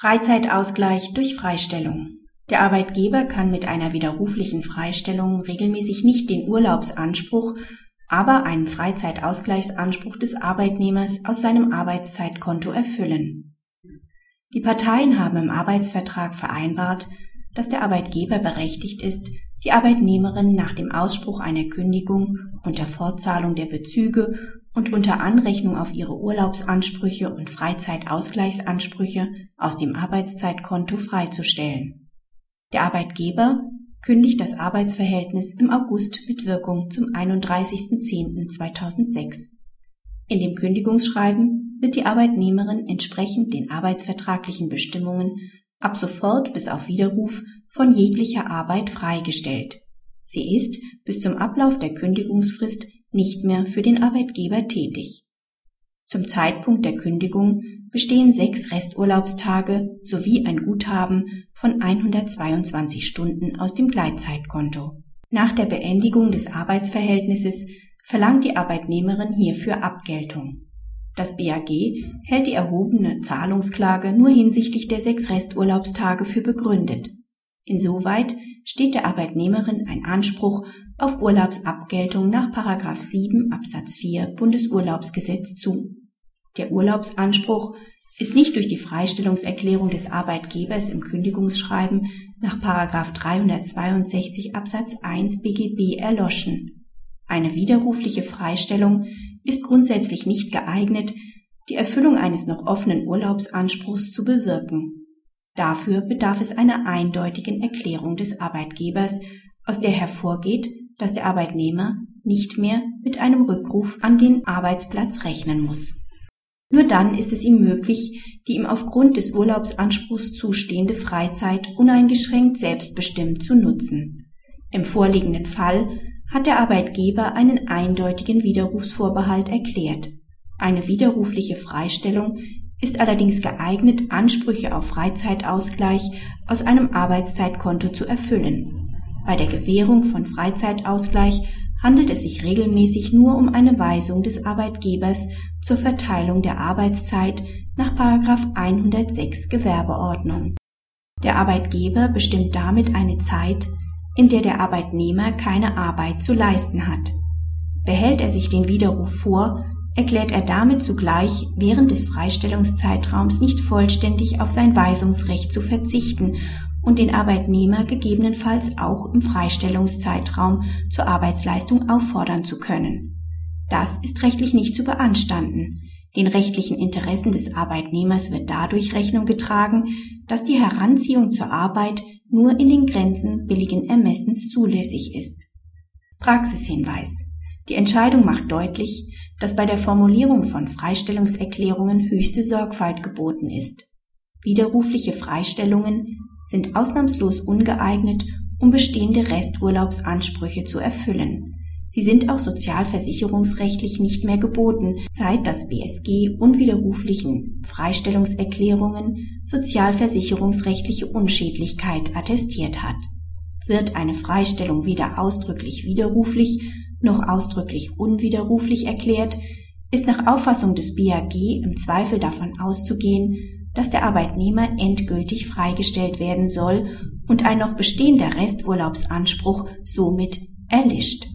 Freizeitausgleich durch Freistellung. Der Arbeitgeber kann mit einer widerruflichen Freistellung regelmäßig nicht den Urlaubsanspruch, aber einen Freizeitausgleichsanspruch des Arbeitnehmers aus seinem Arbeitszeitkonto erfüllen. Die Parteien haben im Arbeitsvertrag vereinbart, dass der Arbeitgeber berechtigt ist, die Arbeitnehmerin nach dem Ausspruch einer Kündigung unter Fortzahlung der Bezüge und unter Anrechnung auf ihre Urlaubsansprüche und Freizeitausgleichsansprüche aus dem Arbeitszeitkonto freizustellen. Der Arbeitgeber kündigt das Arbeitsverhältnis im August mit Wirkung zum 31.10.2006. In dem Kündigungsschreiben wird die Arbeitnehmerin entsprechend den arbeitsvertraglichen Bestimmungen ab sofort bis auf Widerruf von jeglicher Arbeit freigestellt. Sie ist bis zum Ablauf der Kündigungsfrist nicht mehr für den Arbeitgeber tätig. Zum Zeitpunkt der Kündigung bestehen sechs Resturlaubstage sowie ein Guthaben von 122 Stunden aus dem Gleitzeitkonto. Nach der Beendigung des Arbeitsverhältnisses verlangt die Arbeitnehmerin hierfür Abgeltung. Das BAG hält die erhobene Zahlungsklage nur hinsichtlich der sechs Resturlaubstage für begründet. Insoweit steht der Arbeitnehmerin ein Anspruch auf Urlaubsabgeltung nach 7 Absatz 4 Bundesurlaubsgesetz zu. Der Urlaubsanspruch ist nicht durch die Freistellungserklärung des Arbeitgebers im Kündigungsschreiben nach 362 Absatz 1 BGB erloschen. Eine widerrufliche Freistellung ist grundsätzlich nicht geeignet, die Erfüllung eines noch offenen Urlaubsanspruchs zu bewirken. Dafür bedarf es einer eindeutigen Erklärung des Arbeitgebers, aus der hervorgeht, dass der Arbeitnehmer nicht mehr mit einem Rückruf an den Arbeitsplatz rechnen muss. Nur dann ist es ihm möglich, die ihm aufgrund des Urlaubsanspruchs zustehende Freizeit uneingeschränkt selbstbestimmt zu nutzen. Im vorliegenden Fall hat der Arbeitgeber einen eindeutigen Widerrufsvorbehalt erklärt. Eine widerrufliche Freistellung ist allerdings geeignet, Ansprüche auf Freizeitausgleich aus einem Arbeitszeitkonto zu erfüllen. Bei der Gewährung von Freizeitausgleich handelt es sich regelmäßig nur um eine Weisung des Arbeitgebers zur Verteilung der Arbeitszeit nach 106 Gewerbeordnung. Der Arbeitgeber bestimmt damit eine Zeit, in der der Arbeitnehmer keine Arbeit zu leisten hat. Behält er sich den Widerruf vor, erklärt er damit zugleich während des Freistellungszeitraums nicht vollständig auf sein Weisungsrecht zu verzichten und den Arbeitnehmer gegebenenfalls auch im Freistellungszeitraum zur Arbeitsleistung auffordern zu können. Das ist rechtlich nicht zu beanstanden. Den rechtlichen Interessen des Arbeitnehmers wird dadurch Rechnung getragen, dass die Heranziehung zur Arbeit nur in den Grenzen billigen Ermessens zulässig ist. Praxishinweis. Die Entscheidung macht deutlich, dass bei der Formulierung von Freistellungserklärungen höchste Sorgfalt geboten ist. Widerrufliche Freistellungen sind ausnahmslos ungeeignet, um bestehende Resturlaubsansprüche zu erfüllen. Sie sind auch sozialversicherungsrechtlich nicht mehr geboten, seit das BSG unwiderruflichen Freistellungserklärungen sozialversicherungsrechtliche Unschädlichkeit attestiert hat. Wird eine Freistellung weder ausdrücklich widerruflich noch ausdrücklich unwiderruflich erklärt, ist nach Auffassung des BAG im Zweifel davon auszugehen, dass der Arbeitnehmer endgültig freigestellt werden soll und ein noch bestehender Resturlaubsanspruch somit erlischt.